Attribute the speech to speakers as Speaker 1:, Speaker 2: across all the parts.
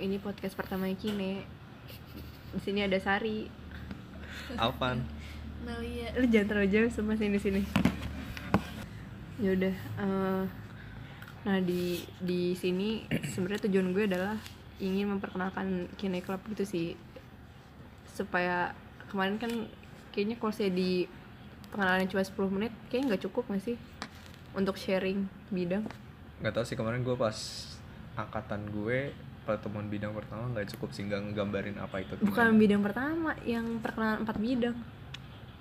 Speaker 1: ini podcast pertama Kine. Di sini ada Sari.
Speaker 2: Alvan
Speaker 3: Melia
Speaker 1: Lu jangan terlalu jauh sama sini sini. Ya udah. eh, nah di di sini sebenarnya tujuan gue adalah ingin memperkenalkan Kine Club gitu sih. Supaya kemarin kan kayaknya kalau saya di pengenalan cuma 10 menit kayaknya nggak cukup nggak sih untuk sharing bidang
Speaker 2: nggak tahu sih kemarin gue pas angkatan gue pertemuan bidang pertama nggak cukup sih nggak ngegambarin apa itu
Speaker 1: bukan bidang pertama yang perkenalan empat bidang.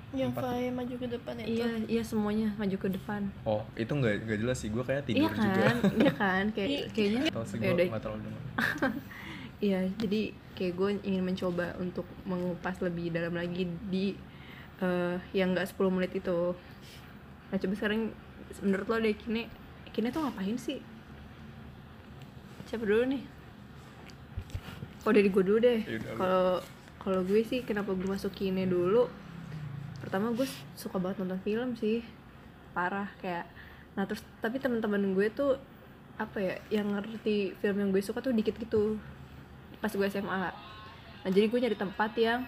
Speaker 3: Yang. Faye maju ke depan itu?
Speaker 1: Iya iya semuanya maju ke depan.
Speaker 2: Oh itu nggak nggak jelas sih gue kayak tidur
Speaker 1: iya kan
Speaker 2: juga
Speaker 1: iya kan kayak kayaknya
Speaker 2: tahu sih
Speaker 1: Ya
Speaker 2: gue
Speaker 1: udah.
Speaker 2: nggak terlalu dengar
Speaker 1: iya jadi kayak gue ingin mencoba untuk mengupas lebih dalam lagi di eh, yang enggak 10 menit itu. Nah coba sekarang menurut lo deh kini kini tuh ngapain sih? Siapa dulu nih oh dari gue dulu deh.
Speaker 2: Lu.
Speaker 1: kalau kalau gue sih kenapa gue masuk kini dulu? Pertama gue suka banget nonton film sih. Parah kayak nah terus tapi teman-teman gue tuh apa ya yang ngerti film yang gue suka tuh dikit gitu. Pas gue SMA nah jadi gue nyari tempat yang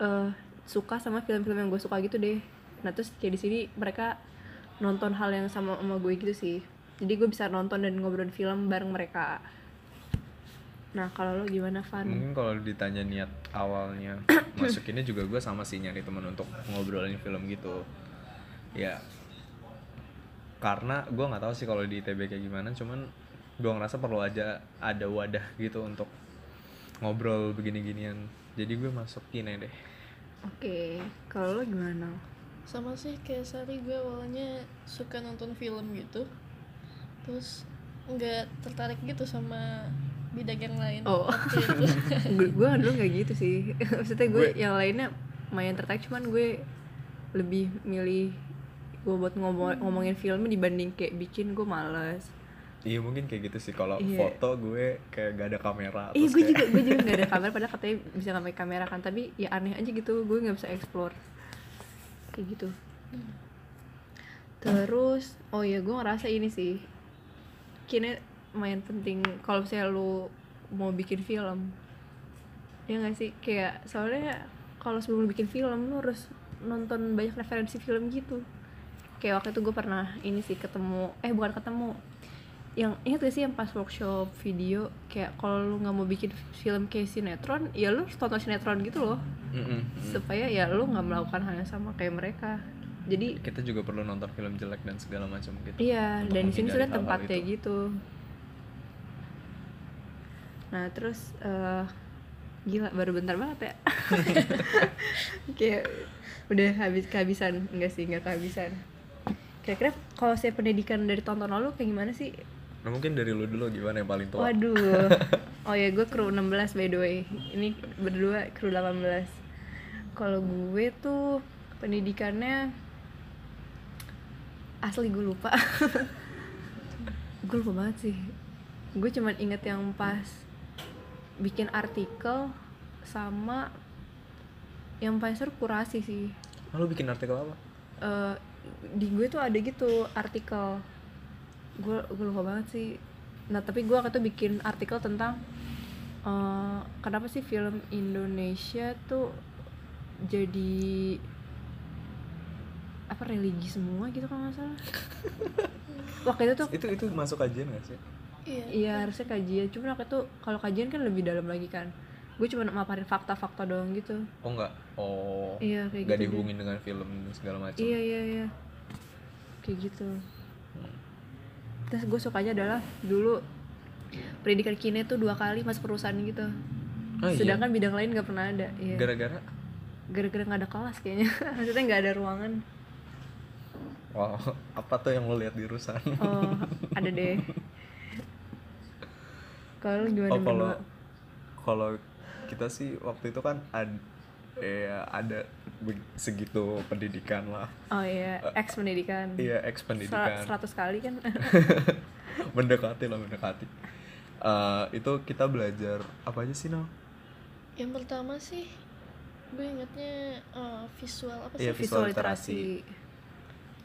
Speaker 1: eh, suka sama film-film yang gue suka gitu deh. Nah terus kayak di sini mereka nonton hal yang sama sama gue gitu sih. Jadi gue bisa nonton dan ngobrol film bareng mereka nah kalau lo gimana Van?
Speaker 2: Mungkin kalau ditanya niat awalnya masuk ini juga gue sama sih nyari teman untuk ngobrolin film gitu. Ya karena gue nggak tahu sih kalau di ITB kayak gimana cuman gue ngerasa perlu aja ada wadah gitu untuk ngobrol begini-ginian. Jadi gue masukin deh.
Speaker 1: Oke kalau lo gimana?
Speaker 3: Sama sih kayak Sari gue awalnya suka nonton film gitu. Terus nggak tertarik gitu sama bidang yang lain.
Speaker 1: Oh.
Speaker 3: waktu itu
Speaker 1: gue dulu nggak gitu sih. Maksudnya gue yang lainnya lumayan tertarik cuman gue lebih milih gue buat ngomong ngomongin film dibanding kayak bikin gue males.
Speaker 2: Iya mungkin kayak gitu sih. Kalau
Speaker 1: Iya.
Speaker 2: foto gue kayak gak ada kamera
Speaker 1: Iya gue
Speaker 2: kayak-
Speaker 1: juga gue juga nggak ada kamera padahal katanya bisa ngambil kamera kan. Tapi ya aneh aja gitu gue nggak bisa explore. Kayak gitu. Terus oh ya gue ngerasa ini sih. Kini lumayan penting. Kalau misalnya lu mau bikin film ya nggak sih? Kayak soalnya kalau sebelum lu bikin film lu harus nonton banyak referensi film gitu. Kayak waktu itu gue pernah ini sih ketemu eh bukan ketemu. Yang ingat gak sih yang pas workshop video? Kayak kalau lu nggak mau bikin film kayak sinetron ya lu harus tonton sinetron gitu loh.
Speaker 2: Mm-mm.
Speaker 1: supaya ya lu nggak melakukan hal yang sama kayak mereka. Jadi
Speaker 2: kita juga perlu nonton film jelek dan segala macam gitu.
Speaker 1: Iya dan di sini sudah tempatnya
Speaker 2: itu.
Speaker 1: gitu nah terus eh, gila baru bentar banget ya kayak udah habis kehabisan enggak sih enggak kehabisan kira-kira kalau saya pendidikan dari tontonan lu kayak gimana sih
Speaker 2: nah mungkin dari lu dulu gimana yang paling tua
Speaker 1: Waduh. Oh ya, gue kru 16 by the way. Ini berdua kru 18. Kalau gue tuh pendidikannya asli gue lupa. gue lupa banget sih. Gue cuman inget yang pas bikin artikel sama yang paling seru kurasi sih.
Speaker 2: Ah, lu bikin artikel apa?
Speaker 1: Eh, di gue tuh ada gitu artikel. Gue gue lupa banget sih. Nah tapi gue waktu itu bikin artikel tentang eh, kenapa sih film Indonesia tuh jadi apa religi semua gitu kalau nggak salah. Waktu itu tuh
Speaker 2: itu itu masuk kajian gak sih
Speaker 3: iya
Speaker 1: iya harusnya kajian cuma waktu itu kalau kajian kan lebih dalam lagi kan gue cuma maparin fakta-fakta doang gitu
Speaker 2: oh enggak oh
Speaker 1: iya kayak
Speaker 2: nggak
Speaker 1: gitu deh.
Speaker 2: dihubungin dengan film dan segala macam
Speaker 1: Iya iya iya kayak gitu. Terus gue sukanya adalah dulu pendidikan kine tuh dua kali masuk perusahaan gitu.
Speaker 2: Oh, iya?
Speaker 1: Sedangkan bidang lain gak pernah ada. Iya.
Speaker 2: gara-gara
Speaker 1: Gara-gara nggak ada kelas kayaknya. Maksudnya nggak ada ruangan.
Speaker 2: wow apa tuh yang lo lihat di rusan
Speaker 1: Oh ada deh. Kalau lu gimana
Speaker 2: oh kalau
Speaker 1: berdua?
Speaker 2: kalau kita sih waktu itu kan ada ya ada segitu pendidikan lah
Speaker 1: Oh iya, ex pendidikan.
Speaker 2: iya ex pendidikan
Speaker 1: Seratus kali kan?
Speaker 2: mendekati lah mendekati Eh, itu kita belajar apa aja sih Nal?
Speaker 3: yang pertama sih gue ingetnya eh, visual apa sih
Speaker 2: Iya,
Speaker 1: Visual
Speaker 2: visual literasi.
Speaker 1: literasi.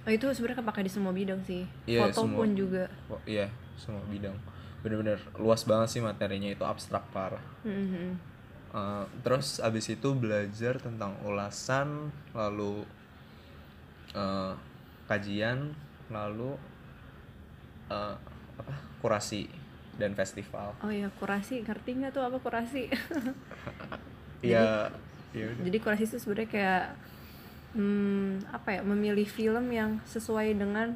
Speaker 1: Oh itu sebenarnya kepake di semua bidang sih.
Speaker 2: Iya,
Speaker 1: Foto
Speaker 2: semua.
Speaker 1: pun juga.
Speaker 2: Oh, iya semua bidang bener-bener luas banget sih materinya itu abstrak parah
Speaker 1: Mhm.
Speaker 2: Uh, terus abis itu belajar tentang ulasan lalu uh, kajian lalu uh, apa kurasi dan festival
Speaker 1: oh ya kurasi ngerti nggak tuh apa kurasi
Speaker 2: ya ya udah.
Speaker 1: jadi kurasi itu sebenarnya kayak hmm, apa ya memilih film yang sesuai dengan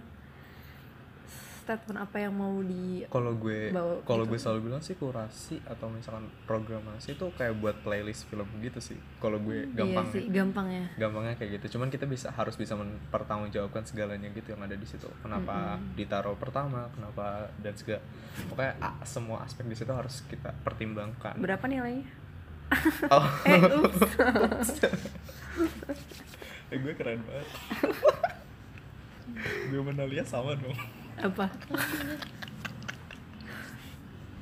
Speaker 1: statement apa yang mau di
Speaker 2: kalau gue kalau
Speaker 1: gitu.
Speaker 2: gue selalu bilang sih kurasi atau misalkan programasi itu kayak buat playlist film gitu sih. Kalau gue gampang
Speaker 1: iya sih ya.
Speaker 2: gampangnya kayak gitu. Cuman kita bisa harus bisa mempertanggungjawabkan segalanya gitu yang ada di situ. Kenapa ditaruh pertama kenapa dan segala. Pokoknya semua aspek di situ harus kita pertimbangkan.
Speaker 1: Berapa nilainya?
Speaker 2: Oh.
Speaker 1: Eh ups.
Speaker 2: Eh, gue keren banget. Gue menalia sama dong
Speaker 1: apa?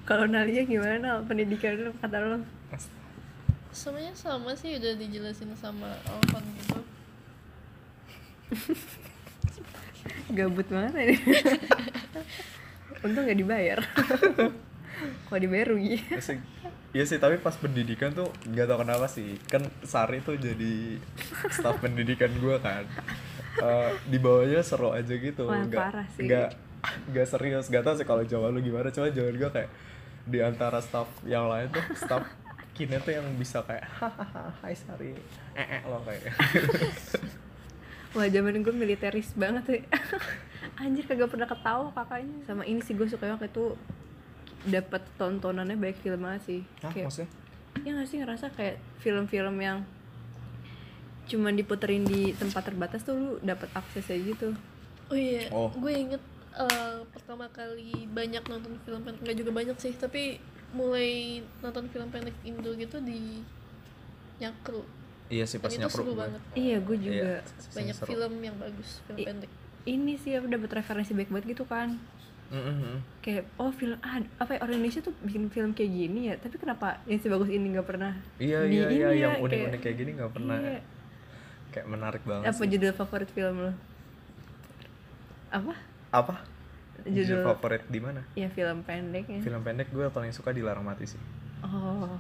Speaker 1: Kalau Nalia gimana pendidikan lu kata lo
Speaker 3: semuanya sama sih udah dijelasin sama Alvan gitu.
Speaker 1: Gabut banget ini. Untung nggak dibayar. Kalau dibayar rugi.
Speaker 2: Iya sih. Iya sih, tapi pas pendidikan tuh nggak tau kenapa sih. Kan Sari tuh jadi staff pendidikan gue kan Eh, Di bawahnya seru aja gitu.
Speaker 1: Wah,
Speaker 2: nggak
Speaker 1: parah sih.
Speaker 2: nggak nggak serius, gak tau sih kalau Jawa lu gimana. Cuma Jawa gue kayak di antara staff yang lain tuh staff kine tuh yang bisa kayak hahaha hai Sari. Eh eh lo kayak.
Speaker 1: Wah zaman gue militeris banget sih. Anjir kagak pernah ketawa kakaknya. Sama ini sih gue suka waktu itu dapat tontonannya baik film banget sih.
Speaker 2: Hah,
Speaker 1: kayak
Speaker 2: maksudnya?
Speaker 1: ya nggak sih ngerasa kayak film-film yang cuman diputerin di tempat terbatas tuh lu dapat akses aja gitu
Speaker 3: oh iya
Speaker 2: Oh.
Speaker 3: gue inget eh, pertama kali banyak nonton film pendek nggak juga banyak sih tapi mulai nonton film pendek Indo gitu di Nyakru
Speaker 2: Iya sih pas
Speaker 3: Dan itu
Speaker 2: nyapru
Speaker 3: seru banget
Speaker 1: iya gue juga
Speaker 2: Iya,
Speaker 3: banyak
Speaker 2: seru.
Speaker 3: film yang bagus film
Speaker 1: I-
Speaker 3: pendek
Speaker 1: ini sih aku dapat referensi baik banget gitu kan
Speaker 2: Mm-mm.
Speaker 1: kayak oh film ah, apa ya, orang Indonesia tuh bikin film kayak gini ya tapi kenapa yang sebagus ini nggak pernah
Speaker 2: Iya
Speaker 1: di
Speaker 2: iya iya
Speaker 1: ya,
Speaker 2: yang unik-unik kayak gini nggak pernah
Speaker 1: Iya.
Speaker 2: Kayak menarik banget
Speaker 1: apa
Speaker 2: sih.
Speaker 1: judul favorit film lo? Apa?
Speaker 2: Apa? Judul,
Speaker 1: Judul-
Speaker 2: favorit di mana?
Speaker 1: Ya film pendeknya
Speaker 2: film pendek gue paling suka dilarang mati sih.
Speaker 1: Oh.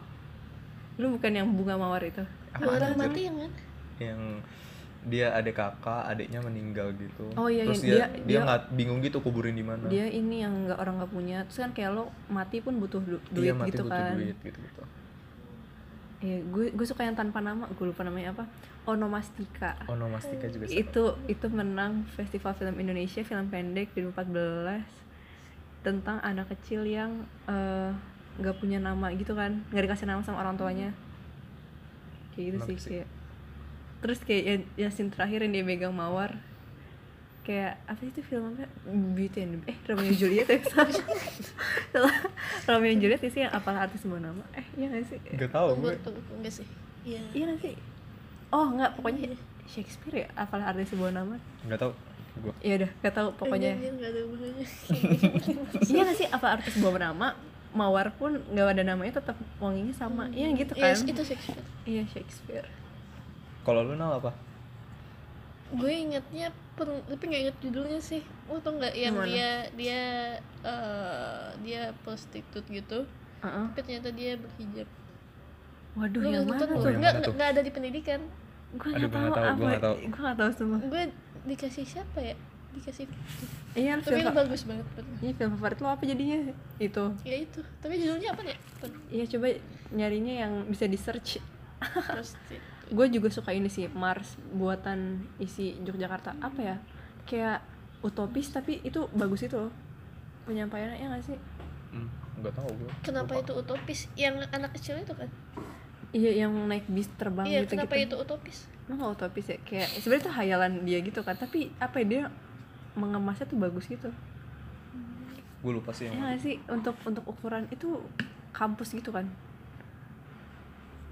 Speaker 1: Lu bukan yang bunga mawar itu?
Speaker 2: Anjir?
Speaker 3: mati yang mana?
Speaker 2: Yang dia ada kakak adiknya meninggal gitu.
Speaker 1: Oh, iya,
Speaker 2: terus
Speaker 1: iya.
Speaker 2: dia
Speaker 1: Dia-
Speaker 2: dia
Speaker 1: dia-
Speaker 2: nggak bingung gitu kuburin di mana.
Speaker 1: dia ini yang nggak orang nggak punya. Terus kan kayak lo mati pun butuh du- duit
Speaker 2: Iya, mati
Speaker 1: gitu
Speaker 2: butuh
Speaker 1: kan.
Speaker 2: duit gitu gitu
Speaker 1: Iya, gue gue suka yang tanpa nama gue lupa namanya apa. Onomastika.
Speaker 2: Onomastika juga seru.
Speaker 1: itu itu menang festival film Indonesia film pendek 2014 tentang anak kecil yang eh, nggak punya nama gitu kan nggak dikasih nama sama orang tuanya. Kayak gitu sih
Speaker 2: sih.
Speaker 1: kayak. Terus kayak yang, yang scene terakhir yang dia megang mawar kayak apa sih itu filmnya Beauty and the- eh Romeo and Juliet ya salah Salah. Romeo and Juliet sih yang apalah artis sebuah nama? Eh iya gak sih?
Speaker 2: Nggak tahu gue.
Speaker 3: enggak sih? Iya.
Speaker 1: Iya gak sih? Oh nggak pokoknya Shakespeare ya apalah artis sebuah nama?
Speaker 2: Nggak tahu gue
Speaker 1: ya udah gak tahu pokoknya.
Speaker 3: Enggak, enggak ada hubungannya
Speaker 1: iya gak sih apa artis bawa nama? Mawar pun nggak ada namanya tetap wanginya sama. Iya gitu kan?
Speaker 3: Yes, itu Shakespeare.
Speaker 1: Iya Shakespeare.
Speaker 2: Kalau lu nal apa?
Speaker 3: Gue ingetnya tapi nggak inget judulnya sih. Lo tau nggak yang
Speaker 1: Yang mana?
Speaker 3: dia dia eh, dia prostitut gitu?
Speaker 1: Heeh.
Speaker 3: tapi ternyata dia berhijab.
Speaker 1: Waduh yang
Speaker 3: nggak
Speaker 1: mana tuh?
Speaker 3: Nggak nggak ada di pendidikan.
Speaker 1: Gue nggak
Speaker 2: gua
Speaker 1: tahu
Speaker 2: nggak tahu,
Speaker 1: apa
Speaker 2: gua nggak tahu.
Speaker 1: gue nggak tahu semua.
Speaker 3: Gue dikasih siapa ya? Dikasih
Speaker 1: iya
Speaker 3: tapi
Speaker 1: film
Speaker 3: itu bagus banget
Speaker 1: iya film favorit lo apa jadinya? Itu.
Speaker 3: Ya itu. Tapi judulnya apa ya
Speaker 1: iya coba nyarinya yang bisa di search
Speaker 3: prostitut
Speaker 1: gue juga suka ini sih Mars buatan isi Yogyakarta. Apa ya? Kayak utopis tapi itu bagus itu loh. Penyampaiannya ya gak sih?
Speaker 2: Hmm, nggak tahu gue
Speaker 3: kenapa itu utopis? Yang anak kecil itu kan?
Speaker 1: Iya yang naik bis terbang
Speaker 3: iya
Speaker 1: gitu
Speaker 3: kenapa
Speaker 1: gitu
Speaker 3: itu utopis?
Speaker 1: Emang utopis ya? Kayak sebenarnya itu hayalan dia gitu kan tapi apa ya dia mengemasnya tuh bagus gitu.
Speaker 2: Gue lupa sih
Speaker 1: ya
Speaker 2: yang
Speaker 1: gak sih? Untuk untuk ukuran itu kampus gitu kan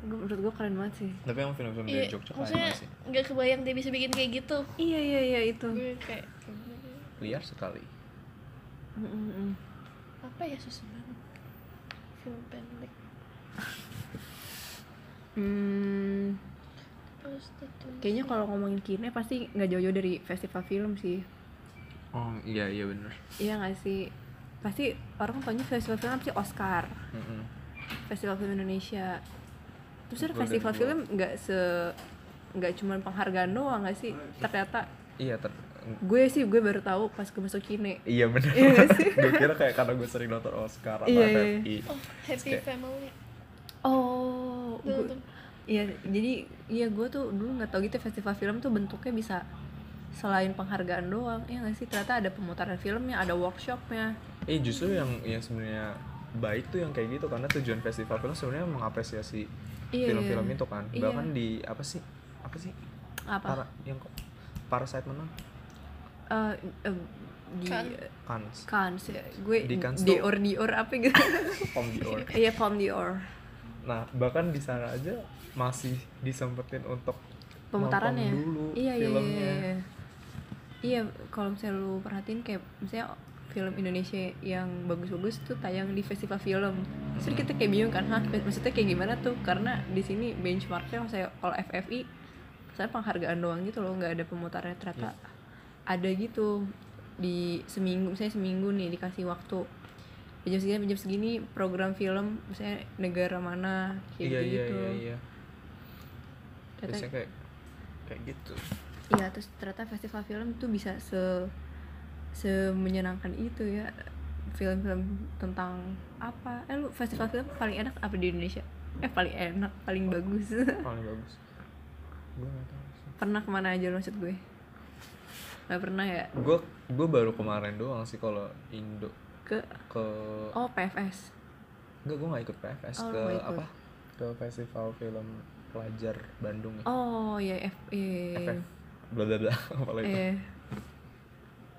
Speaker 1: Gua- menurut gue keren banget sih.
Speaker 2: Tapi yang film-film
Speaker 3: iya
Speaker 2: dari Jogja kayak
Speaker 3: maksudnya
Speaker 2: mana sih.
Speaker 3: nggak kebayang dia bisa bikin kayak gitu.
Speaker 1: Iya iya iya itu.
Speaker 3: Gue kayak
Speaker 2: liar sekali.
Speaker 1: Mm, mm, mm.
Speaker 3: apa ya susah banget film pendek.
Speaker 1: Hmm, kayaknya kalau ngomongin kine pasti nggak jauh-jauh dari festival film sih.
Speaker 2: Oh iya iya bener.
Speaker 1: Iya nggak sih? Pasti orang taunya festival film apa sih? Oscar.
Speaker 2: Mm-mm.
Speaker 1: festival film Indonesia terus ada
Speaker 2: Golden
Speaker 1: festival
Speaker 2: Globe.
Speaker 1: film nggak se nggak cuman penghargaan doang nggak sih? Ternyata
Speaker 2: iya ter
Speaker 1: gue sih gue baru tahu pas gue masuk kine
Speaker 2: iya bener.
Speaker 1: Iya
Speaker 2: gue kira kayak karena gue sering nonton Oscar atau
Speaker 1: Iya, iya.
Speaker 2: FFI
Speaker 3: oh happy
Speaker 2: Kayak-
Speaker 3: family.
Speaker 1: Oh
Speaker 3: Tuh,
Speaker 1: gue-
Speaker 3: tuh.
Speaker 1: Iya, jadi iya gue tuh dulu nggak tahu gitu festival film tuh bentuknya bisa selain penghargaan doang, ya nggak sih? Ternyata ada pemutaran filmnya, ada workshopnya.
Speaker 2: eh justru yang yang sebenarnya baik tuh yang kayak gitu karena tujuan festival film sebenarnya mengapresiasi
Speaker 1: Iya,
Speaker 2: film-film
Speaker 1: iya.
Speaker 2: itu kan
Speaker 1: Iya.
Speaker 2: bahkan di apa sih apa sih
Speaker 1: Apa?
Speaker 2: para yang kok Parasite menang
Speaker 1: Eh, eh, di
Speaker 3: Kan.
Speaker 2: Cannes
Speaker 1: Cannes ya. Gue
Speaker 2: Di Cannes tuh-
Speaker 1: Dior Dior apa gitu.
Speaker 2: Palm d'Or
Speaker 1: Iya, Palm Dior.
Speaker 2: nah bahkan di sana aja masih disempetin untuk
Speaker 1: Pemutarannya.
Speaker 2: dulu
Speaker 1: Iya, iya,
Speaker 2: filmnya
Speaker 1: iya, iya. Iya, kalau misalnya lu perhatiin kayak misalnya film Indonesia yang bagus-bagus tuh tayang di festival film. Terus kita kayak bingung kan, hah maksudnya kayak gimana tuh? Karena di sini benchmarknya saya kalau FFI saya penghargaan doang gitu loh, nggak ada pemutarannya ternyata ada gitu di seminggu, misalnya seminggu nih dikasih waktu. Jam segini jam segini program film misalnya negara mana kayak
Speaker 2: iya
Speaker 1: gitu
Speaker 2: iya
Speaker 1: gitu
Speaker 2: iya iya.
Speaker 1: Ternyata
Speaker 2: kayak kayak gitu.
Speaker 1: Iya, terus ternyata festival film tuh bisa se se menyenangkan itu ya. Film-film tentang apa? Eh lu festival film paling enak apa di Indonesia? Eh paling enak, paling bagus.
Speaker 2: paling bagus gue nggak tahu sih
Speaker 1: pernah ke mana aja lu maksud gue? Gak pernah ya
Speaker 2: gue gue baru kemarin doang sih kalau Indo
Speaker 1: ke
Speaker 2: ke
Speaker 1: oh PFS.
Speaker 2: Enggak, gue gak ikut PFS
Speaker 1: Oh,
Speaker 2: ke
Speaker 1: nggak ikut.
Speaker 2: apa? Ke festival film pelajar Bandung ya.
Speaker 1: Oh iya F iya.
Speaker 2: FF. Bla bla bla apa lagi.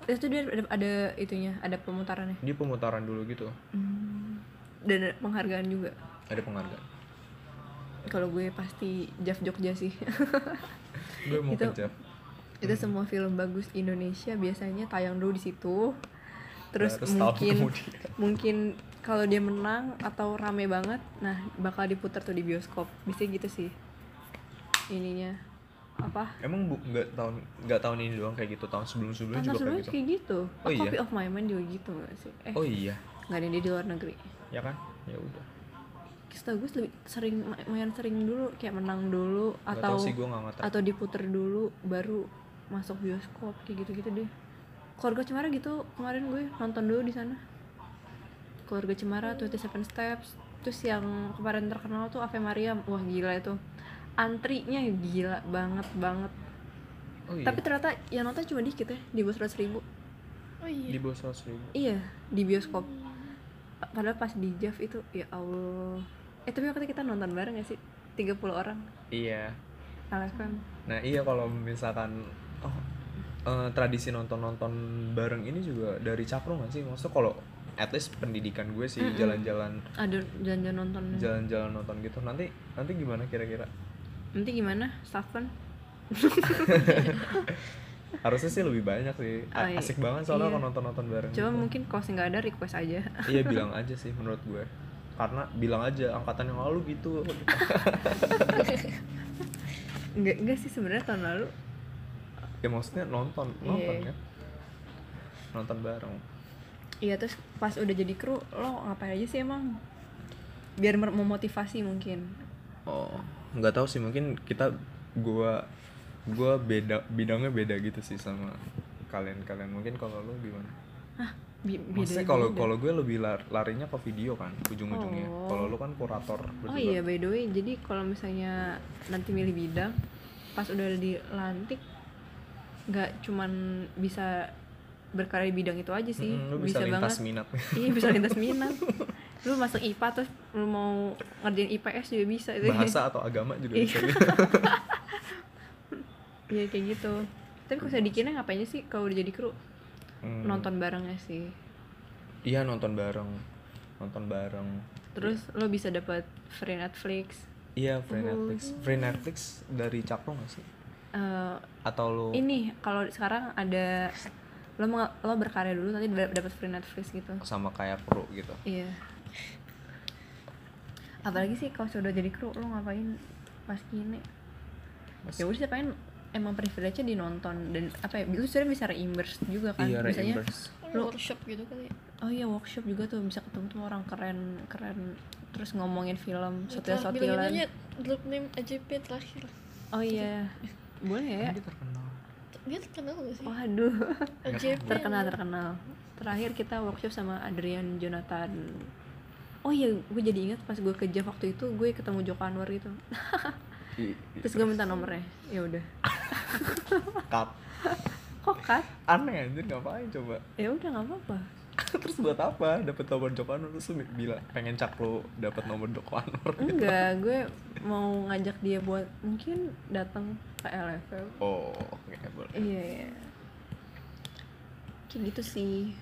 Speaker 1: Itu dia ada, ada itunya, ada pemutarannya.
Speaker 2: Dia pemutaran dulu gitu.
Speaker 1: Hmm. Dan ada penghargaan juga.
Speaker 2: Ada penghargaan.
Speaker 1: Kalau gue pasti Jav Jogja sih.
Speaker 2: Gue mau
Speaker 1: Itu-
Speaker 2: kerja.
Speaker 1: itu semua film bagus Indonesia biasanya tayang dulu di situ terus
Speaker 2: setahun
Speaker 1: mungkin mungkin kalau dia menang atau rame banget nah bakal diputar tuh di bioskop bisa gitu sih ininya apa
Speaker 2: Emang bu nggak tahun nggak tahun ini doang kayak gitu tahun sebelum sebelumnya juga kayak
Speaker 1: sebelumnya
Speaker 2: gitu.
Speaker 1: kayak gitu
Speaker 2: Oh
Speaker 1: A
Speaker 2: iya?
Speaker 1: Copy of My Mind juga gitu gak sih eh
Speaker 2: Oh iya,
Speaker 1: nggak ada dia di luar negeri
Speaker 2: ya kan? Ya udah.
Speaker 1: setahu gue lebih sering lumayan sering dulu kayak menang dulu
Speaker 2: Gak
Speaker 1: atau
Speaker 2: sih gue ngerti.
Speaker 1: atau diputer dulu baru masuk bioskop kayak gitu-gitu deh keluarga cemara gitu kemarin gue nonton dulu di sana keluarga cemara tuh Seven Steps terus yang kemarin terkenal tuh Ave Maria wah gila itu antrinya gila banget banget.
Speaker 2: Oh iya.
Speaker 1: tapi ternyata yang nonton cuma dikit ya di bawah seratus ribu.
Speaker 3: Oh iya.
Speaker 2: Di bawah seratus ribu.
Speaker 1: iya di bioskop. Padahal pas di Jav itu ya Allah. Eh tapi waktu itu kita nonton bareng gak sih? 30 orang.
Speaker 2: Iya.
Speaker 1: LFM
Speaker 2: Nah iya kalau misalkan oh eh, tradisi nonton nonton bareng ini juga dari cakro nggak sih? Maksudnya kalau at least pendidikan gue sih jalan-jalan
Speaker 1: ada jalan-jalan nonton.
Speaker 2: jalan-jalan nonton gitu. Nanti nanti gimana kira-kira
Speaker 1: nanti gimana Stefan?
Speaker 2: Harusnya sih lebih banyak sih. A-
Speaker 1: Oh, iya.
Speaker 2: asik banget soalnya
Speaker 1: Iya.
Speaker 2: kalau nonton nonton bareng
Speaker 1: coba
Speaker 2: gitu.
Speaker 1: mungkin kalau nggak ada request aja.
Speaker 2: Iya bilang aja sih menurut gue. Karena bilang aja angkatan yang lalu gitu.
Speaker 1: Enggak, enggak sih sebenarnya tahun lalu.
Speaker 2: Ya maksudnya nonton nonton
Speaker 1: Iya.
Speaker 2: kan nonton bareng.
Speaker 1: Iya terus pas udah jadi kru lo ngapain aja sih emang? Biar memotivasi mungkin.
Speaker 2: Oh nggak tahu sih mungkin kita gua gua beda bidangnya beda gitu sih sama kalian kalian mungkin kalau lu gimana?
Speaker 1: Ah bi-
Speaker 2: maksudnya kalau kalau gue lebih lar- larinya ke video kan ujung-ujungnya.
Speaker 1: Oh.
Speaker 2: kalau lu kan kurator
Speaker 1: oh iya by the way jadi kalau misalnya nanti milih bidang pas udah dilantik nggak cuman bisa berkarya di bidang itu aja sih.
Speaker 2: Mm, lu bisa, lintas minat.
Speaker 1: Iya bisa lintas minat lu masuk IPA terus lu mau ngerjain IPS juga bisa
Speaker 2: bahasa atau agama juga
Speaker 1: Iya.
Speaker 2: bisa
Speaker 1: iya kayak gitu. Tapi kalau saya dikira ngapain sih kalau udah jadi kru?
Speaker 2: Hmm,
Speaker 1: nonton barengnya sih.
Speaker 2: Iya nonton bareng. Nonton bareng.
Speaker 1: Terus lo bisa dapat free Netflix.
Speaker 2: Iya free
Speaker 1: Oh.
Speaker 2: Netflix. Free Netflix dari Cakro nggak sih?
Speaker 1: Eh,
Speaker 2: atau lu
Speaker 1: ini kalau sekarang ada lo lo berkarya dulu nanti da- dapat free Netflix gitu.
Speaker 2: Sama kayak pro gitu.
Speaker 1: Iya apalagi sih kalau sudah jadi kru lo ngapain pas
Speaker 2: Mas-
Speaker 1: ya udah sih emang privilege-nya dinonton dan apa ya lu sebenarnya bisa reimburse juga kan?
Speaker 2: Iya
Speaker 1: biasanya
Speaker 2: reimburse
Speaker 1: Lu-
Speaker 3: workshop gitu kali ya?
Speaker 1: Oh iya workshop juga tuh bisa ketemu tuh orang keren keren terus ngomongin film
Speaker 3: Itu
Speaker 1: sotil
Speaker 3: bilangin
Speaker 1: sotilan
Speaker 3: aja group name AJP terakhir.
Speaker 1: Oh iya boleh ya?
Speaker 2: Dia terkenal.
Speaker 3: dia terkenal gak sih?
Speaker 1: Waduh.
Speaker 3: AJP
Speaker 1: terkenal terkenal. Terakhir kita workshop sama Adrian Jonathan oh iya gue jadi ingat pas gue ke Jav waktu itu gue ketemu Joko Anwar gitu terus gue minta nomornya ya udah
Speaker 2: cut.
Speaker 1: kok kat
Speaker 2: Aneh anjir ngapain coba?
Speaker 1: ya udah nggak apa-apa
Speaker 2: terus buat apa? Dapat nomor Joko Anwar terus lu bilang pengen cak lu dapat nomor Joko Anwar.
Speaker 1: enggak gue mau ngajak dia buat mungkin datang ke LFM
Speaker 2: Oh, oke boleh.
Speaker 1: iya iya kayak gitu sih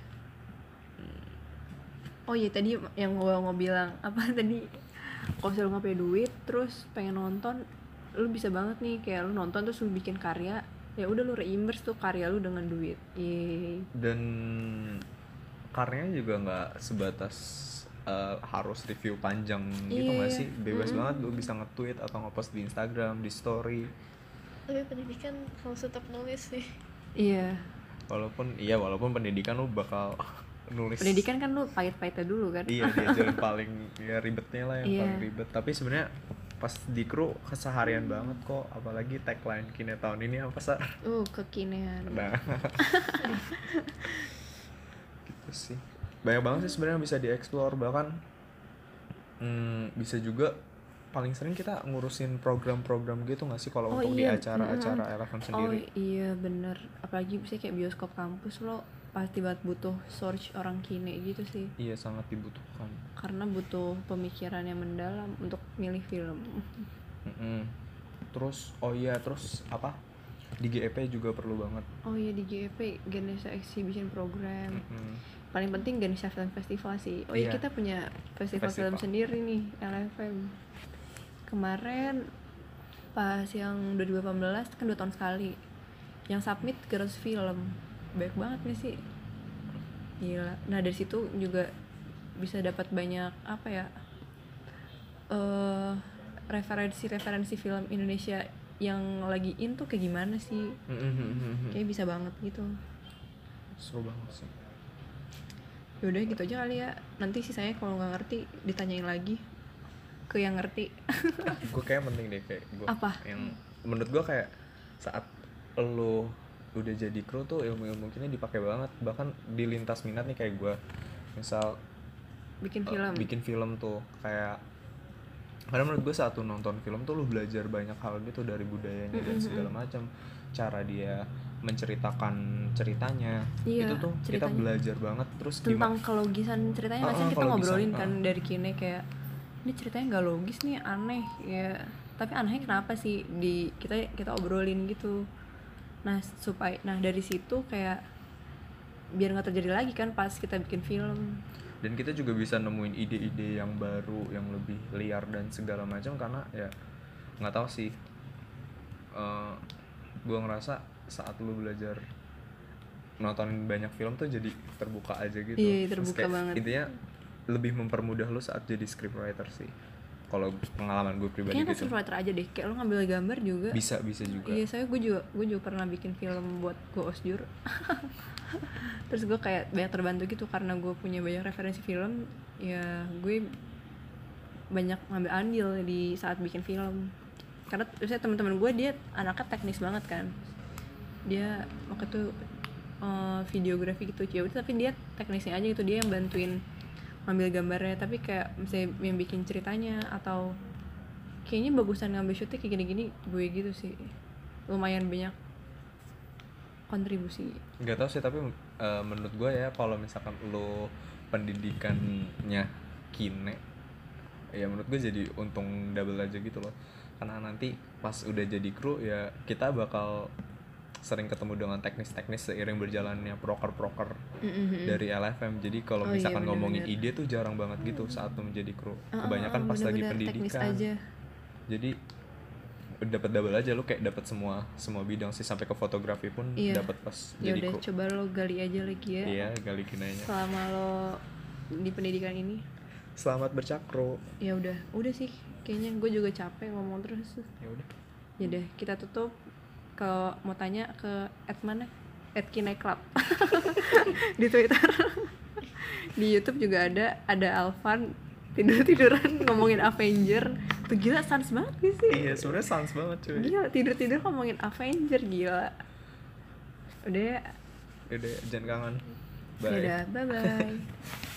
Speaker 1: oh iya tadi yang gue mau bilang apa tadi kalau misalnya lu punya duit terus pengen nonton lu bisa banget nih kayak lu nonton terus lu bikin karya ya udah lu reimburse tuh karya lu dengan duit Yeay.
Speaker 2: Dan karyanya juga nggak sebatas eh, harus review panjang gitu nggak
Speaker 1: iya.
Speaker 2: sih? Bebas
Speaker 1: Mm-mm.
Speaker 2: banget lu bisa nge-tweet atau nge-post di Instagram, di story.
Speaker 3: tapi pendidikan harus tetap nulis sih
Speaker 1: iya
Speaker 2: Walaupun iya walaupun pendidikan lu bakal nulis.
Speaker 1: Pendidikan kan lu pahit-pahitnya dulu kan?
Speaker 2: Iya diajarin paling ya ribetnya lah yang
Speaker 1: Iya.
Speaker 2: paling ribet. Tapi sebenarnya pas di kru keseharian banget kok apalagi tagline kini tahun ini apa sih
Speaker 1: uh kekinean
Speaker 2: nah. Gitu sih. Banyak banget sih sebenarnya bisa dieksplor. Bahkan hmm, bisa juga paling sering kita ngurusin program-program gitu nggak sih kalau
Speaker 1: Oh
Speaker 2: untuk
Speaker 1: iya,
Speaker 2: di acara-acara
Speaker 1: mm-mm.
Speaker 2: Eleven
Speaker 1: oh
Speaker 2: sendiri
Speaker 1: iya bener. Apalagi bisa kayak bioskop kampus lo pasti banget butuh search orang kine gitu sih.
Speaker 2: Iya sangat dibutuhkan.
Speaker 1: Karena butuh pemikiran yang mendalam untuk milih film.
Speaker 2: Mm-mm. terus oh iya terus apa? Di GEP juga perlu banget.
Speaker 1: Oh iya di GEP Ganesha Exhibition Program.
Speaker 2: Mm-mm.
Speaker 1: paling penting Ganesha Film Festival sih. Oh iya
Speaker 2: Iya.
Speaker 1: kita punya festival, film
Speaker 2: Festival.
Speaker 1: sendiri nih LFM kemarin pas yang 2018 kan dua tahun sekali yang submit Girls Film baik banget nih sih gila. Nah dari situ juga bisa dapat banyak apa ya eh referensi-referensi film Indonesia yang lagi in tuh kayak gimana sih?
Speaker 2: Mm-mm.
Speaker 1: kayak bisa banget gitu.
Speaker 2: Seru banget sih.
Speaker 1: Yaudah gitu aja kali ya. Nanti sisanya kalau nggak ngerti ditanyain lagi ke yang ngerti.
Speaker 2: Gue kayak penting deh kayak gue
Speaker 1: Apa?
Speaker 2: yang menurut gue kayak saat lo udah jadi kru tuh ilmu-ilmu kini dipakai banget. Bahkan di lintas minat nih kayak gue misal
Speaker 1: bikin
Speaker 2: eh,
Speaker 1: film?
Speaker 2: bikin film tuh kayak karena menurut gue saat lu nonton film tuh lu belajar banyak hal gitu dari budayanya dan
Speaker 1: Mm-mm.
Speaker 2: segala macam. Cara dia menceritakan ceritanya.
Speaker 1: Iya,
Speaker 2: itu tuh kita
Speaker 1: ceritanya.
Speaker 2: belajar banget. Terus
Speaker 1: tentang
Speaker 2: gimana
Speaker 1: kelogisan ceritanya masih
Speaker 2: ah,
Speaker 1: kita ngobrolin kan dari kine kayak ini ceritanya nggak logis nih aneh. Ya tapi anehnya kenapa sih? Di kita kita obrolin gitu nah supaya nah dari situ kayak biar nggak terjadi lagi kan pas kita bikin film.
Speaker 2: Dan kita juga bisa nemuin ide-ide yang baru yang lebih liar dan segala macam karena ya nggak tahu sih. Eh gue ngerasa saat lu belajar nonton banyak film tuh jadi terbuka aja gitu.
Speaker 1: Iya, terbuka
Speaker 2: kayak
Speaker 1: banget.
Speaker 2: intinya lebih mempermudah lu saat jadi scriptwriter sih kalau pengalaman gue pribadi
Speaker 1: kayaknya
Speaker 2: gitu
Speaker 1: scriptwriter aja deh kayak lo ngambil gambar juga
Speaker 2: bisa bisa juga
Speaker 1: Iya, saya gue juga gue juga pernah bikin film buat Go Osjur. Terus gue kayak banyak terbantu gitu karena gue punya banyak referensi film. Ya gue banyak ngambil andil di saat bikin film. Karena saya teman-teman gue dia anaknya teknis banget kan. Dia waktu itu eh, videografi gitu ya udah, tapi dia teknisnya aja gitu dia yang bantuin ngambil gambarnya tapi kayak misalnya yang bikin ceritanya atau kayaknya bagusan ngambil shootnya kayak gini-gini gue gitu sih. Lumayan banyak kontribusi.
Speaker 2: Nggak tahu sih tapi eh, menurut gue ya kalau misalkan lo pendidikannya kine ya menurut gue jadi untung double aja gitu loh. Karena nanti pas udah jadi kru ya kita bakal sering ketemu dengan teknis-teknis seiring berjalannya proker-proker dari LFM jadi kalau
Speaker 1: Oh iya,
Speaker 2: misalkan ngomongin
Speaker 1: bener-bener.
Speaker 2: ide tuh jarang banget gitu saat menjadi kru.
Speaker 1: Ah,
Speaker 2: kebanyakan
Speaker 1: ah,
Speaker 2: pas lagi pendidikan.
Speaker 1: aja.
Speaker 2: Jadi dapat double aja lo kayak dapat semua semua bidang sih sampai ke fotografi pun
Speaker 1: Iya.
Speaker 2: dapat pas
Speaker 1: ya
Speaker 2: jadi
Speaker 1: udah
Speaker 2: kru.
Speaker 1: coba lo gali aja lagi ya.
Speaker 2: Iya gali kinanya
Speaker 1: selama lo di pendidikan ini?
Speaker 2: Selamat bercakro.
Speaker 1: ya udah udah sih. Kayaknya gue juga capek ngomong terus.
Speaker 2: Ya udah.
Speaker 1: ya udah kita tutup kalau mau tanya ke at mana? @kineclub di Twitter. Di YouTube juga ada ada Alvan. Tidur tiduran ngomongin Avenger. Tuh gila sans banget gak sih.
Speaker 2: Iya sebenarnya sans banget cuy.
Speaker 1: Gila tidur tidur ngomongin Avenger gila. Udah ya.
Speaker 2: Udah jangan kangen. Bye
Speaker 1: Yaudah, bye. bye